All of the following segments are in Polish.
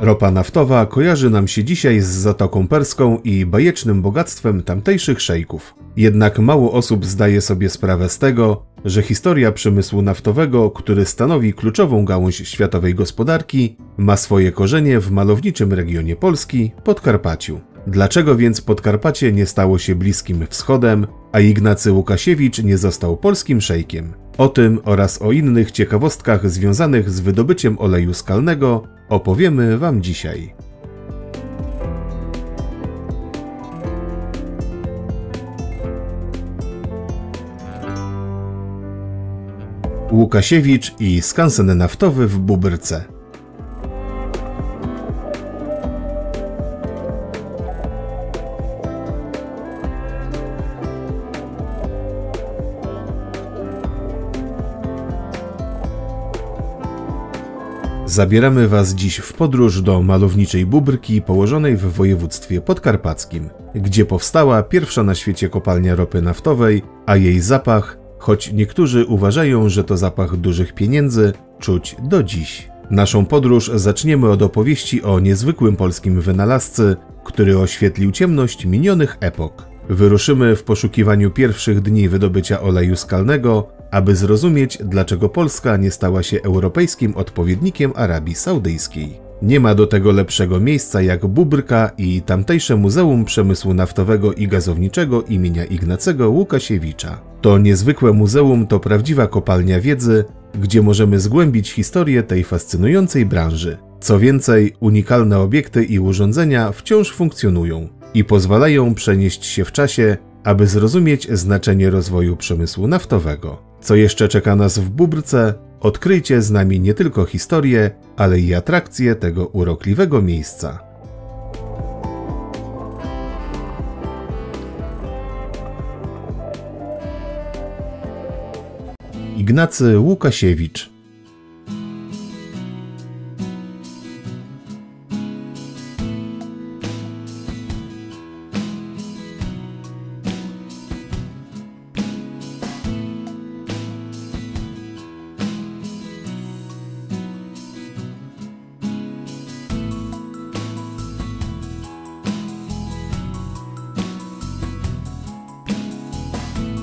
Ropa naftowa kojarzy nam się dzisiaj z Zatoką Perską i bajecznym bogactwem tamtejszych szejków. Jednak mało osób zdaje sobie sprawę z tego, że historia przemysłu naftowego, który stanowi kluczową gałąź światowej gospodarki, ma swoje korzenie w malowniczym regionie Polski, Podkarpaciu. Dlaczego więc Podkarpacie nie stało się Bliskim Wschodem, a Ignacy Łukasiewicz nie został polskim szejkiem? O tym oraz o innych ciekawostkach związanych z wydobyciem oleju skalnego opowiemy Wam dzisiaj. Łukasiewicz i skansen naftowy w Bubyrce. Zabieramy Was dziś w podróż do malowniczej Bubryki położonej w województwie podkarpackim, gdzie powstała pierwsza na świecie kopalnia ropy naftowej, a jej zapach, choć niektórzy uważają, że to zapach dużych pieniędzy, czuć do dziś. Naszą podróż zaczniemy od opowieści o niezwykłym polskim wynalazcy, który oświetlił ciemność minionych epok. Wyruszymy w poszukiwaniu pierwszych dni wydobycia oleju skalnego, aby zrozumieć, dlaczego Polska nie stała się europejskim odpowiednikiem Arabii Saudyjskiej. Nie ma do tego lepszego miejsca jak Bubrka i tamtejsze Muzeum Przemysłu Naftowego i Gazowniczego imienia Ignacego Łukasiewicza. To niezwykłe muzeum to prawdziwa kopalnia wiedzy, gdzie możemy zgłębić historię tej fascynującej branży. Co więcej, unikalne obiekty i urządzenia wciąż funkcjonują i pozwalają przenieść się w czasie, aby zrozumieć znaczenie rozwoju przemysłu naftowego. Co jeszcze czeka nas w Bubrce? Odkryjcie z nami nie tylko historię, ale i atrakcje tego urokliwego miejsca. Ignacy Łukasiewicz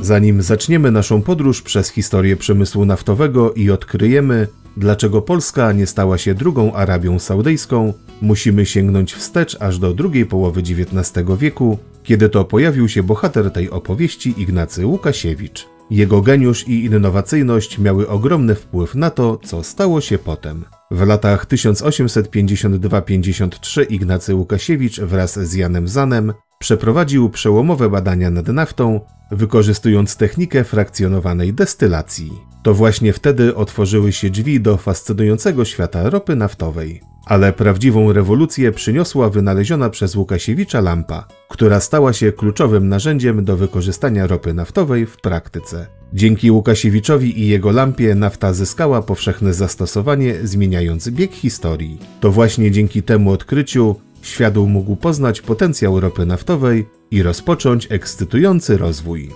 Zanim zaczniemy naszą podróż przez historię przemysłu naftowego i odkryjemy, dlaczego Polska nie stała się drugą Arabią Saudyjską, musimy sięgnąć wstecz aż do drugiej połowy XIX wieku, kiedy to pojawił się bohater tej opowieści Ignacy Łukasiewicz. Jego geniusz i innowacyjność miały ogromny wpływ na to, co stało się potem. W latach 1852-53 Ignacy Łukasiewicz wraz z Janem Zanem przeprowadził przełomowe badania nad naftą, wykorzystując technikę frakcjonowanej destylacji. To właśnie wtedy otworzyły się drzwi do fascynującego świata ropy naftowej. Ale prawdziwą rewolucję przyniosła wynaleziona przez Łukasiewicza lampa, która stała się kluczowym narzędziem do wykorzystania ropy naftowej w praktyce. Dzięki Łukasiewiczowi i jego lampie nafta zyskała powszechne zastosowanie, zmieniając bieg historii. To właśnie dzięki temu odkryciu świat mógł poznać potencjał ropy naftowej i rozpocząć ekscytujący rozwój.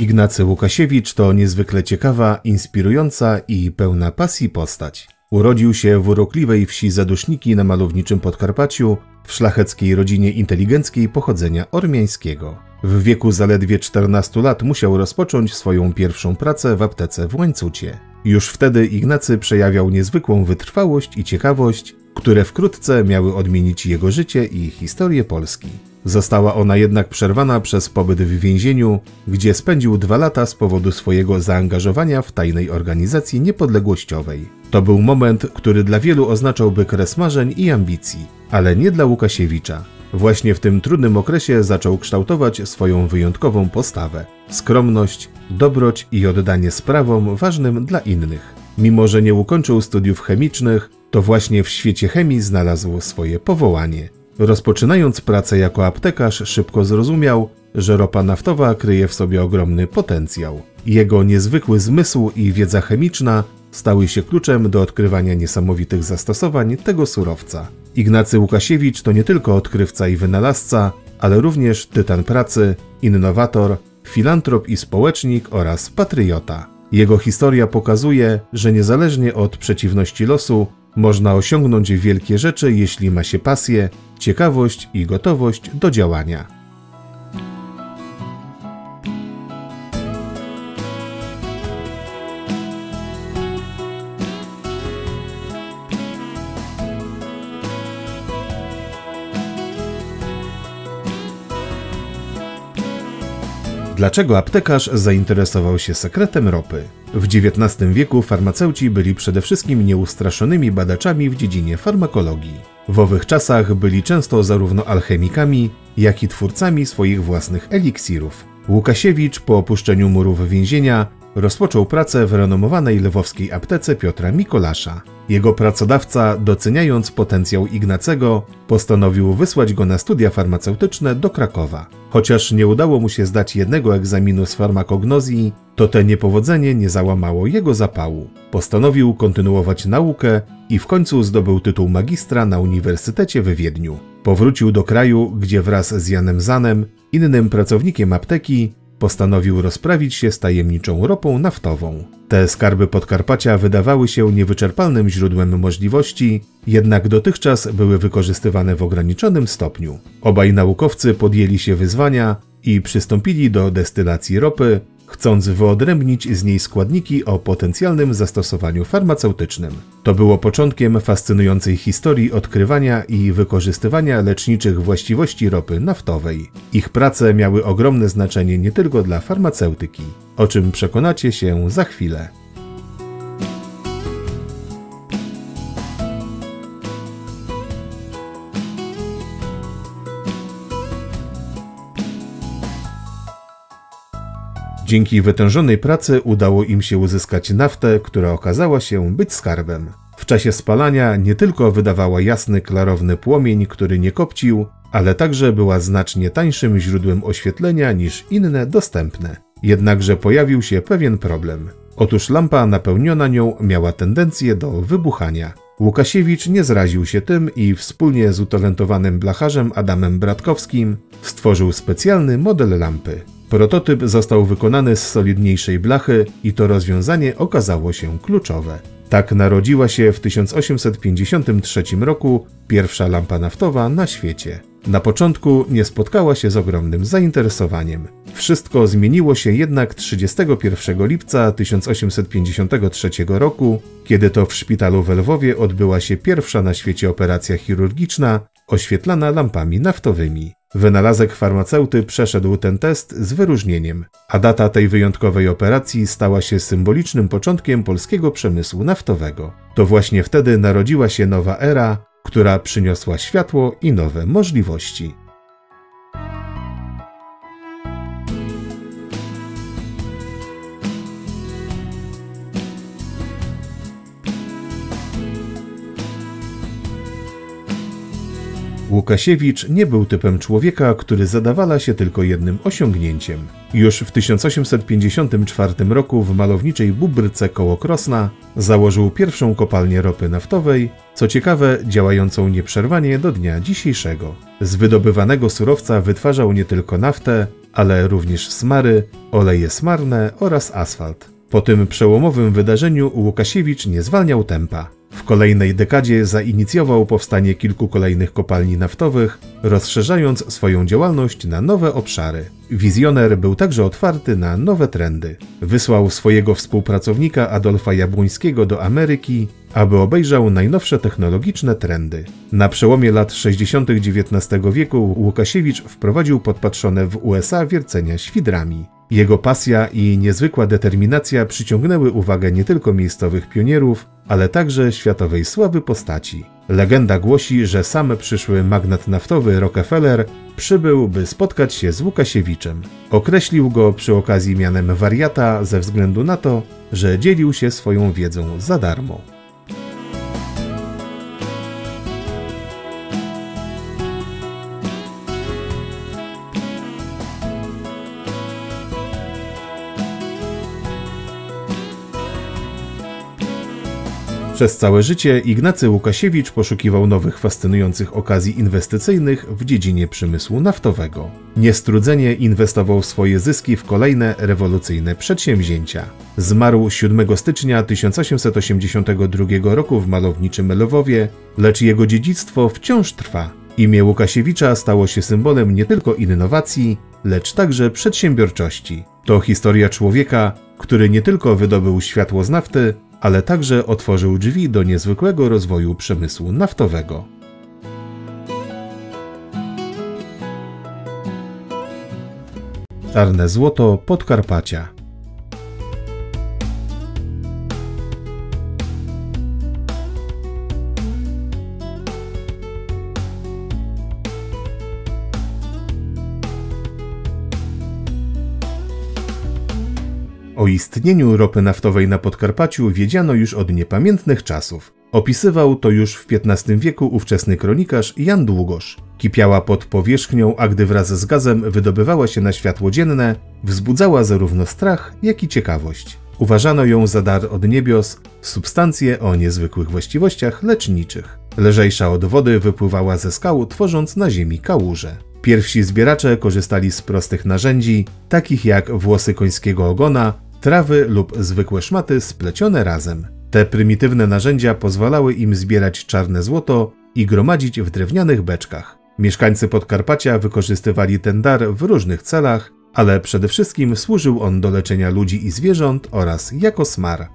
Ignacy Łukasiewicz to niezwykle ciekawa, inspirująca i pełna pasji postać. Urodził się w urokliwej wsi Zaduszniki na malowniczym Podkarpaciu w szlacheckiej rodzinie inteligenckiej pochodzenia ormiańskiego. W wieku zaledwie 14 lat musiał rozpocząć swoją pierwszą pracę w aptece w Łańcucie. Już wtedy Ignacy przejawiał niezwykłą wytrwałość i ciekawość, które wkrótce miały odmienić jego życie i historię Polski. Została ona jednak przerwana przez pobyt w więzieniu, gdzie spędził dwa lata z powodu swojego zaangażowania w tajnej organizacji niepodległościowej. To był moment, który dla wielu oznaczałby kres marzeń i ambicji, ale nie dla Łukasiewicza. Właśnie w tym trudnym okresie zaczął kształtować swoją wyjątkową postawę skromność, dobroć i oddanie sprawom ważnym dla innych. Mimo, że nie ukończył studiów chemicznych, to właśnie w świecie chemii znalazł swoje powołanie. Rozpoczynając pracę jako aptekarz, szybko zrozumiał, że ropa naftowa kryje w sobie ogromny potencjał. Jego niezwykły zmysł i wiedza chemiczna stały się kluczem do odkrywania niesamowitych zastosowań tego surowca. Ignacy Łukasiewicz to nie tylko odkrywca i wynalazca, ale również tytan pracy, innowator, filantrop i społecznik oraz patriota. Jego historia pokazuje, że niezależnie od przeciwności losu, można osiągnąć wielkie rzeczy, jeśli ma się pasję, ciekawość i gotowość do działania. Dlaczego aptekarz zainteresował się sekretem ropy? W XIX wieku farmaceuci byli przede wszystkim nieustraszonymi badaczami w dziedzinie farmakologii. W owych czasach byli często zarówno alchemikami, jak i twórcami swoich własnych eliksirów. Łukasiewicz po opuszczeniu murów więzienia rozpoczął pracę w renomowanej lwowskiej aptece Piotra Mikolasza. Jego pracodawca, doceniając potencjał Ignacego, postanowił wysłać go na studia farmaceutyczne do Krakowa. Chociaż nie udało mu się zdać jednego egzaminu z farmakognozji, to te niepowodzenie nie załamało jego zapału. Postanowił kontynuować naukę i w końcu zdobył tytuł magistra na Uniwersytecie w Wiedniu. Powrócił do kraju, gdzie wraz z Janem Zanem, innym pracownikiem apteki, postanowił rozprawić się z tajemniczą ropą naftową. Te skarby Podkarpacia wydawały się niewyczerpalnym źródłem możliwości, jednak dotychczas były wykorzystywane w ograniczonym stopniu. Obaj naukowcy podjęli się wyzwania i przystąpili do destylacji ropy, chcąc wyodrębnić z niej składniki o potencjalnym zastosowaniu farmaceutycznym. To było początkiem fascynującej historii odkrywania i wykorzystywania leczniczych właściwości ropy naftowej. Ich prace miały ogromne znaczenie nie tylko dla farmaceutyki, o czym przekonacie się za chwilę. Dzięki wytężonej pracy udało im się uzyskać naftę, która okazała się być skarbem. W czasie spalania nie tylko wydawała jasny, klarowny płomień, który nie kopcił, ale także była znacznie tańszym źródłem oświetlenia niż inne dostępne. Jednakże pojawił się pewien problem. Otóż lampa napełniona nią miała tendencję do wybuchania. Łukasiewicz nie zraził się tym i wspólnie z utalentowanym blacharzem Adamem Bratkowskim stworzył specjalny model lampy. Prototyp został wykonany z solidniejszej blachy i to rozwiązanie okazało się kluczowe. Tak narodziła się w 1853 roku pierwsza lampa naftowa na świecie. Na początku nie spotkała się z ogromnym zainteresowaniem. Wszystko zmieniło się jednak 31 lipca 1853 roku, kiedy to w szpitalu w Lwowie odbyła się pierwsza na świecie operacja chirurgiczna oświetlana lampami naftowymi. Wynalazek farmaceuty przeszedł ten test z wyróżnieniem, a data tej wyjątkowej operacji stała się symbolicznym początkiem polskiego przemysłu naftowego. To właśnie wtedy narodziła się nowa era, która przyniosła światło i nowe możliwości. Łukasiewicz nie był typem człowieka, który zadawala się tylko jednym osiągnięciem. Już w 1854 roku w malowniczej Bubrce koło Krosna założył pierwszą kopalnię ropy naftowej, co ciekawe działającą nieprzerwanie do dnia dzisiejszego. Z wydobywanego surowca wytwarzał nie tylko naftę, ale również smary, oleje smarne oraz asfalt. Po tym przełomowym wydarzeniu Łukasiewicz nie zwalniał tempa. W kolejnej dekadzie zainicjował powstanie kilku kolejnych kopalni naftowych, rozszerzając swoją działalność na nowe obszary. Wizjoner był także otwarty na nowe trendy. Wysłał swojego współpracownika Adolfa Jabłońskiego do Ameryki, aby obejrzał najnowsze technologiczne trendy. Na przełomie lat 60. XIX wieku Łukasiewicz wprowadził podpatrzone w USA wiercenia świdrami. Jego pasja i niezwykła determinacja przyciągnęły uwagę nie tylko miejscowych pionierów, ale także światowej sławy postaci. Legenda głosi, że sam przyszły magnat naftowy Rockefeller przybył, by spotkać się z Łukasiewiczem. Określił go przy okazji mianem wariata ze względu na to, że dzielił się swoją wiedzą za darmo. Przez całe życie Ignacy Łukasiewicz poszukiwał nowych fascynujących okazji inwestycyjnych w dziedzinie przemysłu naftowego. Niestrudzenie inwestował swoje zyski w kolejne rewolucyjne przedsięwzięcia. Zmarł 7 stycznia 1882 roku w malowniczym Lwowie, lecz jego dziedzictwo wciąż trwa. Imię Łukasiewicza stało się symbolem nie tylko innowacji, lecz także przedsiębiorczości. To historia człowieka, który nie tylko wydobył światło z nafty, ale także otworzył drzwi do niezwykłego rozwoju przemysłu naftowego. Czarne złoto Podkarpacia O istnieniu ropy naftowej na Podkarpaciu wiedziano już od niepamiętnych czasów. Opisywał to już w XV wieku ówczesny kronikarz Jan Długosz. Kipiała pod powierzchnią, a gdy wraz z gazem wydobywała się na światło dzienne, wzbudzała zarówno strach, jak i ciekawość. Uważano ją za dar od niebios, substancję o niezwykłych właściwościach leczniczych. Lżejsza od wody wypływała ze skał, tworząc na ziemi kałuże. Pierwsi zbieracze korzystali z prostych narzędzi, takich jak włosy końskiego ogona, trawy lub zwykłe szmaty splecione razem. Te prymitywne narzędzia pozwalały im zbierać czarne złoto i gromadzić w drewnianych beczkach. Mieszkańcy Podkarpacia wykorzystywali ten dar w różnych celach, ale przede wszystkim służył on do leczenia ludzi i zwierząt oraz jako smar.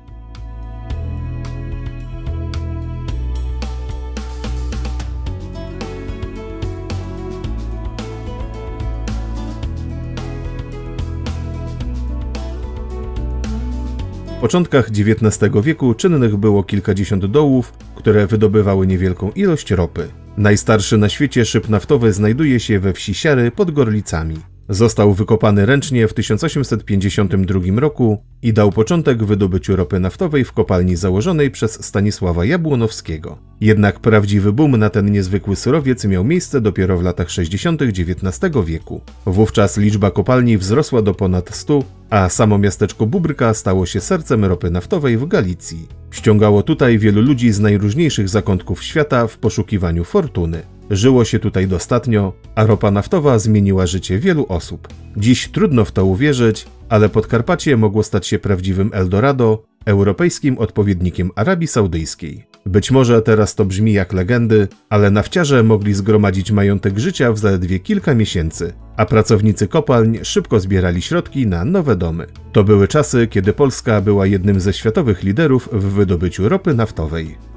Początkach XIX wieku czynnych było kilkadziesiąt dołów, które wydobywały niewielką ilość ropy. Najstarszy na świecie szyb naftowy znajduje się we wsi Siary pod Gorlicami. Został wykopany ręcznie w 1852 roku i dał początek wydobyciu ropy naftowej w kopalni założonej przez Stanisława Jabłonowskiego. Jednak prawdziwy boom na ten niezwykły surowiec miał miejsce dopiero w latach 60. XIX wieku. Wówczas liczba kopalni wzrosła do ponad 100, a samo miasteczko Bubryka stało się sercem ropy naftowej w Galicji. Ściągało tutaj wielu ludzi z najróżniejszych zakątków świata w poszukiwaniu fortuny. Żyło się tutaj dostatnio, a ropa naftowa zmieniła życie wielu osób. Dziś trudno w to uwierzyć, ale Podkarpacie mogło stać się prawdziwym Eldorado, europejskim odpowiednikiem Arabii Saudyjskiej. Być może teraz to brzmi jak legendy, ale nafciarze mogli zgromadzić majątek życia w zaledwie kilka miesięcy, a pracownicy kopalń szybko zbierali środki na nowe domy. To były czasy, kiedy Polska była jednym ze światowych liderów w wydobyciu ropy naftowej.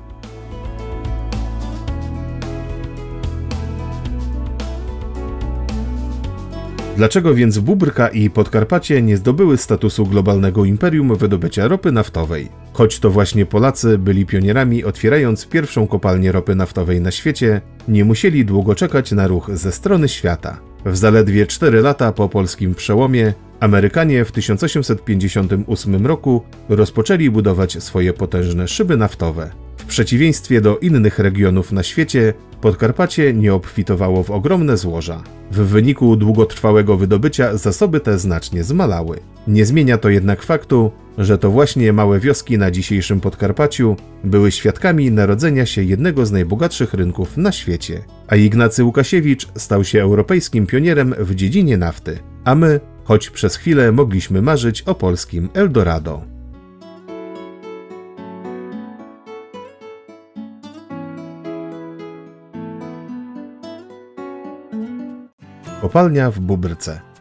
Dlaczego więc Bóbrka i Podkarpacie nie zdobyły statusu globalnego imperium wydobycia ropy naftowej? Choć to właśnie Polacy byli pionierami otwierając pierwszą kopalnię ropy naftowej na świecie, nie musieli długo czekać na ruch ze strony świata. W zaledwie 4 lata po polskim przełomie Amerykanie w 1858 roku rozpoczęli budować swoje potężne szyby naftowe. W przeciwieństwie do innych regionów na świecie, Podkarpacie nie obfitowało w ogromne złoża. W wyniku długotrwałego wydobycia zasoby te znacznie zmalały. Nie zmienia to jednak faktu, że to właśnie małe wioski na dzisiejszym Podkarpaciu były świadkami narodzenia się jednego z najbogatszych rynków na świecie. A Ignacy Łukasiewicz stał się europejskim pionierem w dziedzinie nafty, a my, choć przez chwilę mogliśmy marzyć o polskim Eldorado. Kopalnia w Bubrce.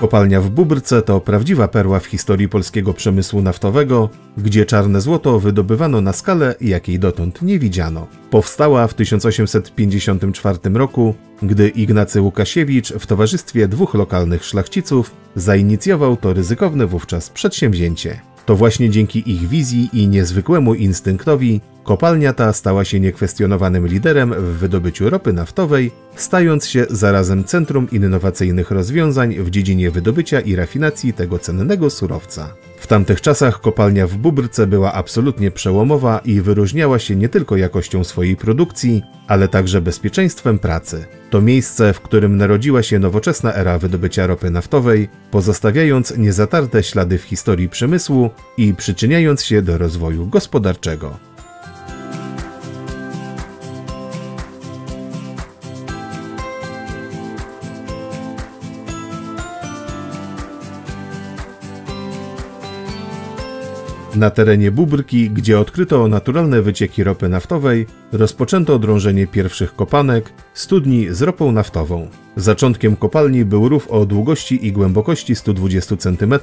Kopalnia w Bubrce to prawdziwa perła w historii polskiego przemysłu naftowego, gdzie czarne złoto wydobywano na skalę, jakiej dotąd nie widziano. Powstała w 1854 roku, gdy Ignacy Łukasiewicz w towarzystwie dwóch lokalnych szlachciców zainicjował to ryzykowne wówczas przedsięwzięcie. To właśnie dzięki ich wizji i niezwykłemu instynktowi kopalnia ta stała się niekwestionowanym liderem w wydobyciu ropy naftowej, stając się zarazem centrum innowacyjnych rozwiązań w dziedzinie wydobycia i rafinacji tego cennego surowca. Tamtych czasach kopalnia w Bubrce była absolutnie przełomowa i wyróżniała się nie tylko jakością swojej produkcji, ale także bezpieczeństwem pracy. To miejsce, w którym narodziła się nowoczesna era wydobycia ropy naftowej, pozostawiając niezatarte ślady w historii przemysłu i przyczyniając się do rozwoju gospodarczego. Na terenie Bubrki, gdzie odkryto naturalne wycieki ropy naftowej, rozpoczęto drążenie pierwszych kopanek, studni z ropą naftową. Zaczątkiem kopalni był rów o długości i głębokości 120 cm,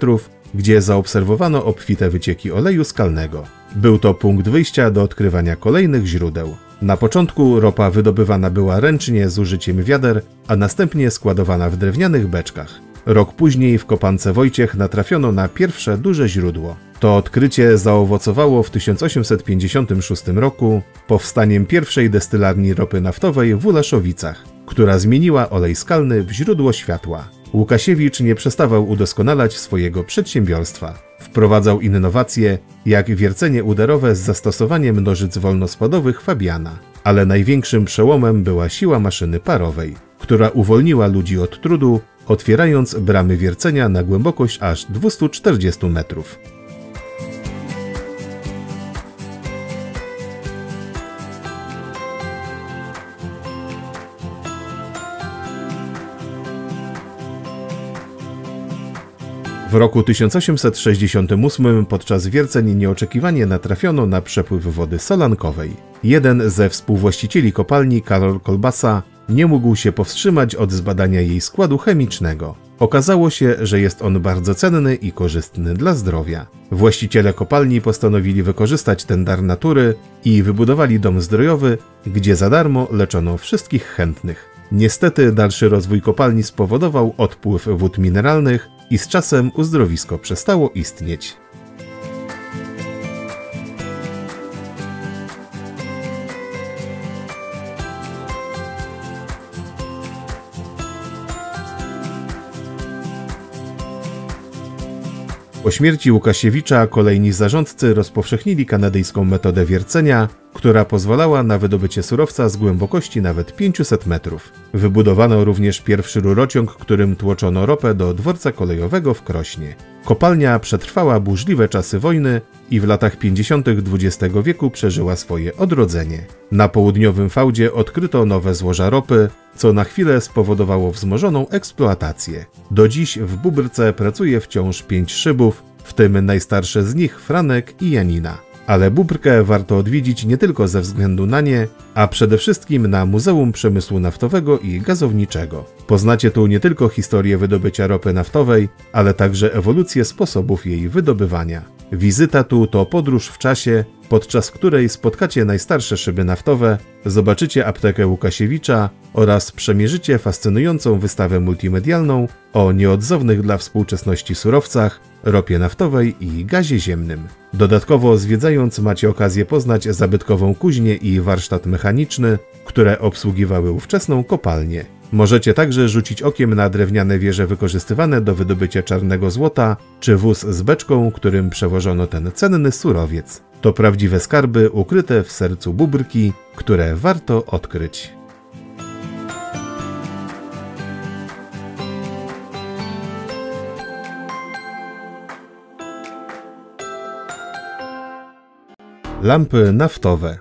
gdzie zaobserwowano obfite wycieki oleju skalnego. Był to punkt wyjścia do odkrywania kolejnych źródeł. Na początku ropa wydobywana była ręcznie z użyciem wiader, a następnie składowana w drewnianych beczkach. Rok później w kopance Wojciech natrafiono na pierwsze duże źródło. To odkrycie zaowocowało w 1856 roku powstaniem pierwszej destylarni ropy naftowej w Ulaszowicach, która zmieniła olej skalny w źródło światła. Łukasiewicz nie przestawał udoskonalać swojego przedsiębiorstwa. Wprowadzał innowacje, jak wiercenie uderowe z zastosowaniem nożyc wolnospadowych Fabiana. Ale największym przełomem była siła maszyny parowej, która uwolniła ludzi od trudu, otwierając bramy wiercenia na głębokość aż 240 metrów. Roku 1868 podczas wierceń nieoczekiwanie natrafiono na przepływ wody solankowej. Jeden ze współwłaścicieli kopalni, Karol Kolbasa, nie mógł się powstrzymać od zbadania jej składu chemicznego. Okazało się, że jest on bardzo cenny i korzystny dla zdrowia. Właściciele kopalni postanowili wykorzystać ten dar natury i wybudowali dom zdrojowy, gdzie za darmo leczono wszystkich chętnych. Niestety dalszy rozwój kopalni spowodował odpływ wód mineralnych i z czasem uzdrowisko przestało istnieć. Po śmierci Łukasiewicza kolejni zarządcy rozpowszechnili kanadyjską metodę wiercenia, która pozwalała na wydobycie surowca z głębokości nawet 500 metrów. Wybudowano również pierwszy rurociąg, którym tłoczono ropę do dworca kolejowego w Krośnie. Kopalnia przetrwała burzliwe czasy wojny i w latach 50. XX wieku przeżyła swoje odrodzenie. Na południowym fałdzie odkryto nowe złoża ropy, co na chwilę spowodowało wzmożoną eksploatację. Do dziś w Bubrce pracuje wciąż pięć szybów, w tym najstarsze z nich Franek i Janina. Ale Bubrkę warto odwiedzić nie tylko ze względu na nie, a przede wszystkim na Muzeum Przemysłu Naftowego i Gazowniczego. Poznacie tu nie tylko historię wydobycia ropy naftowej, ale także ewolucję sposobów jej wydobywania. Wizyta tu to podróż w czasie, podczas której spotkacie najstarsze szyby naftowe, zobaczycie aptekę Łukasiewicza oraz przemierzycie fascynującą wystawę multimedialną o nieodzownych dla współczesności surowcach, ropie naftowej i gazie ziemnym. Dodatkowo zwiedzając macie okazję poznać zabytkową kuźnię i warsztat mechaniczny, które obsługiwały ówczesną kopalnię. Możecie także rzucić okiem na drewniane wieże wykorzystywane do wydobycia czarnego złota, czy wóz z beczką, którym przewożono ten cenny surowiec. To prawdziwe skarby ukryte w sercu bubrki, które warto odkryć. lampy naftowe.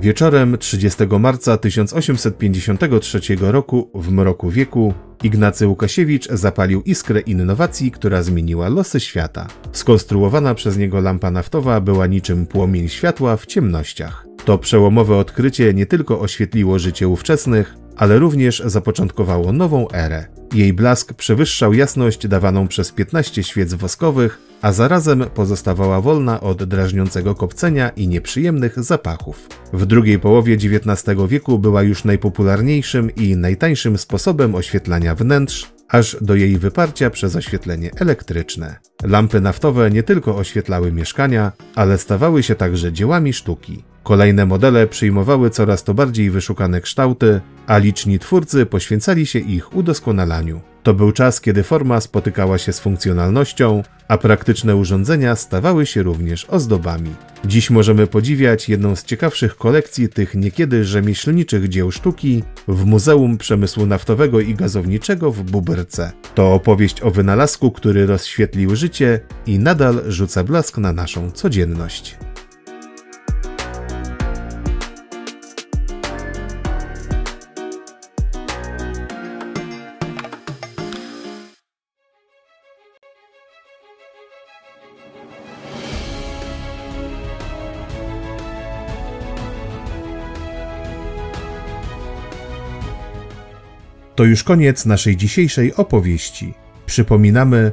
Wieczorem 30 marca 1853 roku w mroku wieku Ignacy Łukasiewicz zapalił iskrę innowacji, która zmieniła losy świata. Skonstruowana przez niego lampa naftowa była niczym płomień światła w ciemnościach. To przełomowe odkrycie nie tylko oświetliło życie ówczesnych, ale również zapoczątkowało nową erę. Jej blask przewyższał jasność dawaną przez 15 świec woskowych, a zarazem pozostawała wolna od drażniącego kopcenia i nieprzyjemnych zapachów. W drugiej połowie XIX wieku była już najpopularniejszym i najtańszym sposobem oświetlania wnętrz, aż do jej wyparcia przez oświetlenie elektryczne. Lampy naftowe nie tylko oświetlały mieszkania, ale stawały się także dziełami sztuki. Kolejne modele przyjmowały coraz to bardziej wyszukane kształty, a liczni twórcy poświęcali się ich udoskonalaniu. To był czas, kiedy forma spotykała się z funkcjonalnością, a praktyczne urządzenia stawały się również ozdobami. Dziś możemy podziwiać jedną z ciekawszych kolekcji tych niekiedy rzemieślniczych dzieł sztuki w Muzeum Przemysłu Naftowego i Gazowniczego w Bubyrce. To opowieść o wynalazku, który rozświetlił życie i nadal rzuca blask na naszą codzienność. To już koniec naszej dzisiejszej opowieści. Przypominamy,